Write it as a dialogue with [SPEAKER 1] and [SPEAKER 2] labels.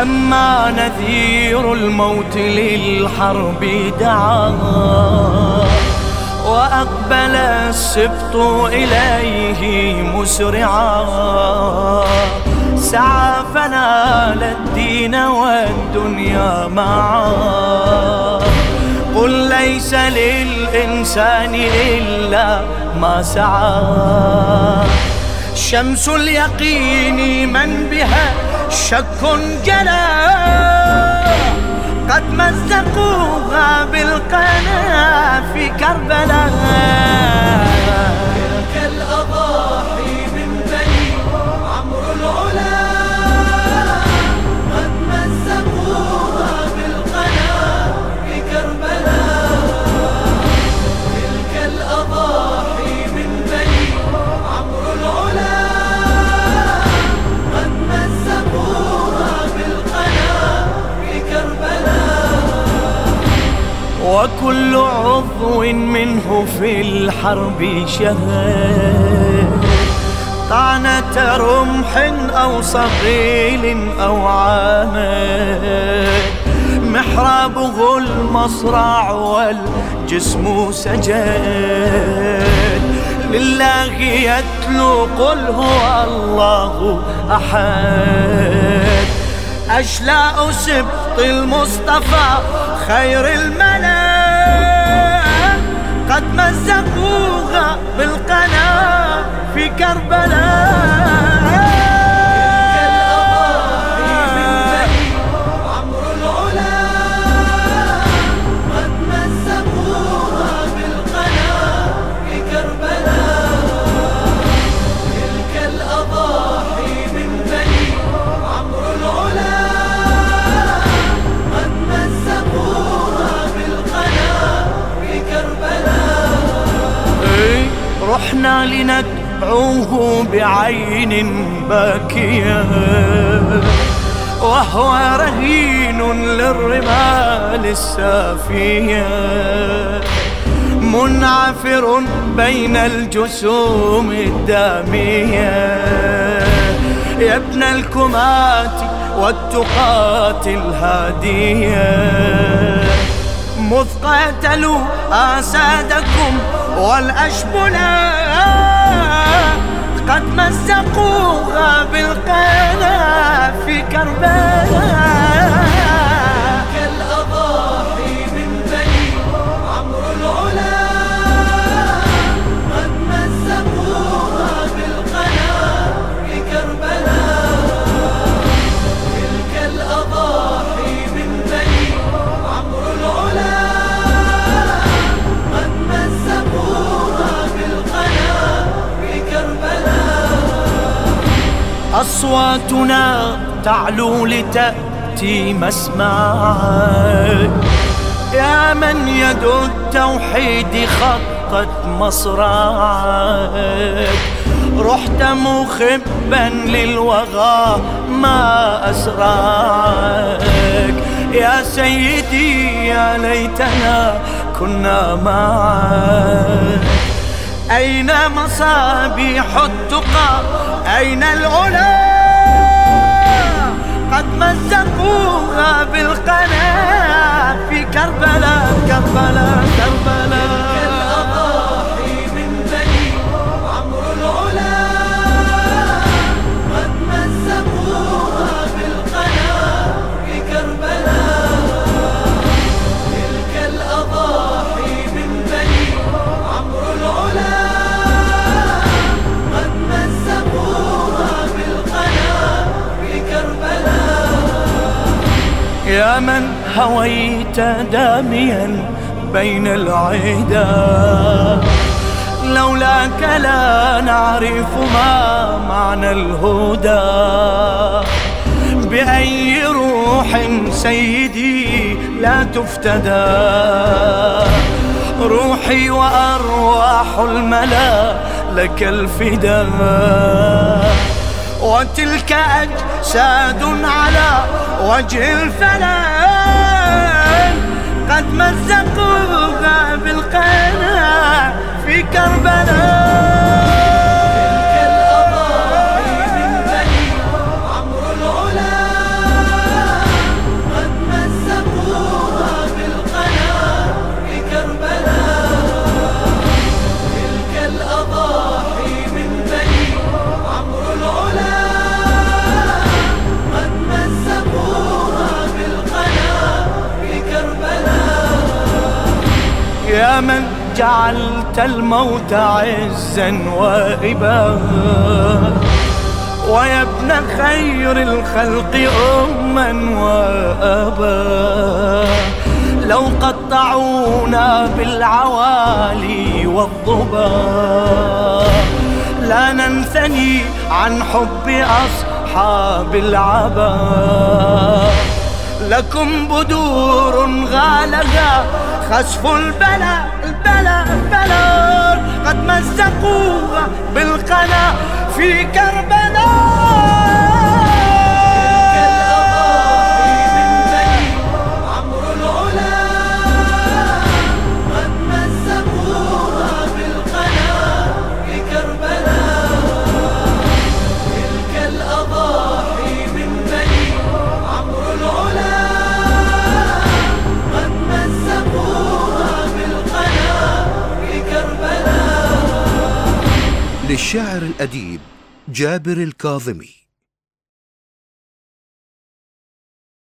[SPEAKER 1] لما نذير الموت للحرب دعا. وأقبل السبط إليه مسرعا. سعى فنال الدين والدنيا معا. قل ليس للإنسان إلا ما سعى. شمس اليقين من بها شك جلا قد مزقوها بالقنا في كربلاء. وكل عضو منه في الحرب شهد. طعنة رمح أو صقيل أو عامد محرابه المصرع والجسم سجد لله يتلو قل هو الله أحد. أشلاء سبط المصطفى خير الملا قد مزقوها بالقنا في كربلاء. رحنا لنتبعوه بعين باكية وهو رهين للرمال السافية. منعفر بين الجسوم الدامية. يا ابن الكمات والتقات الهادية. مذ قاتلوا أسادكم والأشبلا قد مزقوها بالقنا في كربلاء. أصواتنا تعلو لتأتي مسمعك يا من يد التوحيد خطت مصرعك. رحت مخبا للوغى ما أسرعك. يا سيدي يا ليتنا كنا معك. أين مصابيح التقى؟ أين العلا؟ قد مزقوها بالقنا في كربلاء كربلاء. يا من هويت داميا بين العدا لولاك لا نعرف ما معنى الهدى. بأي روح سيدي لا تفتدى. روحي وأرواح الملا لك الفداء. وتلك أجساد على وجه الفلان قد مزقوها بالقنا في كربلاء. يا من جعلت الموت عزا وإبا. ويا ابن خير الخلق أما وأبا. لو قطعونا بالعوالي والضبا. لا ننثني عن حب أصحاب العبا. لكم بدور غالبا خسف البلا البلا البلا. قد مزقوها بالقنا في كربلاء.
[SPEAKER 2] للشاعر الأديب جابر الكاظمي.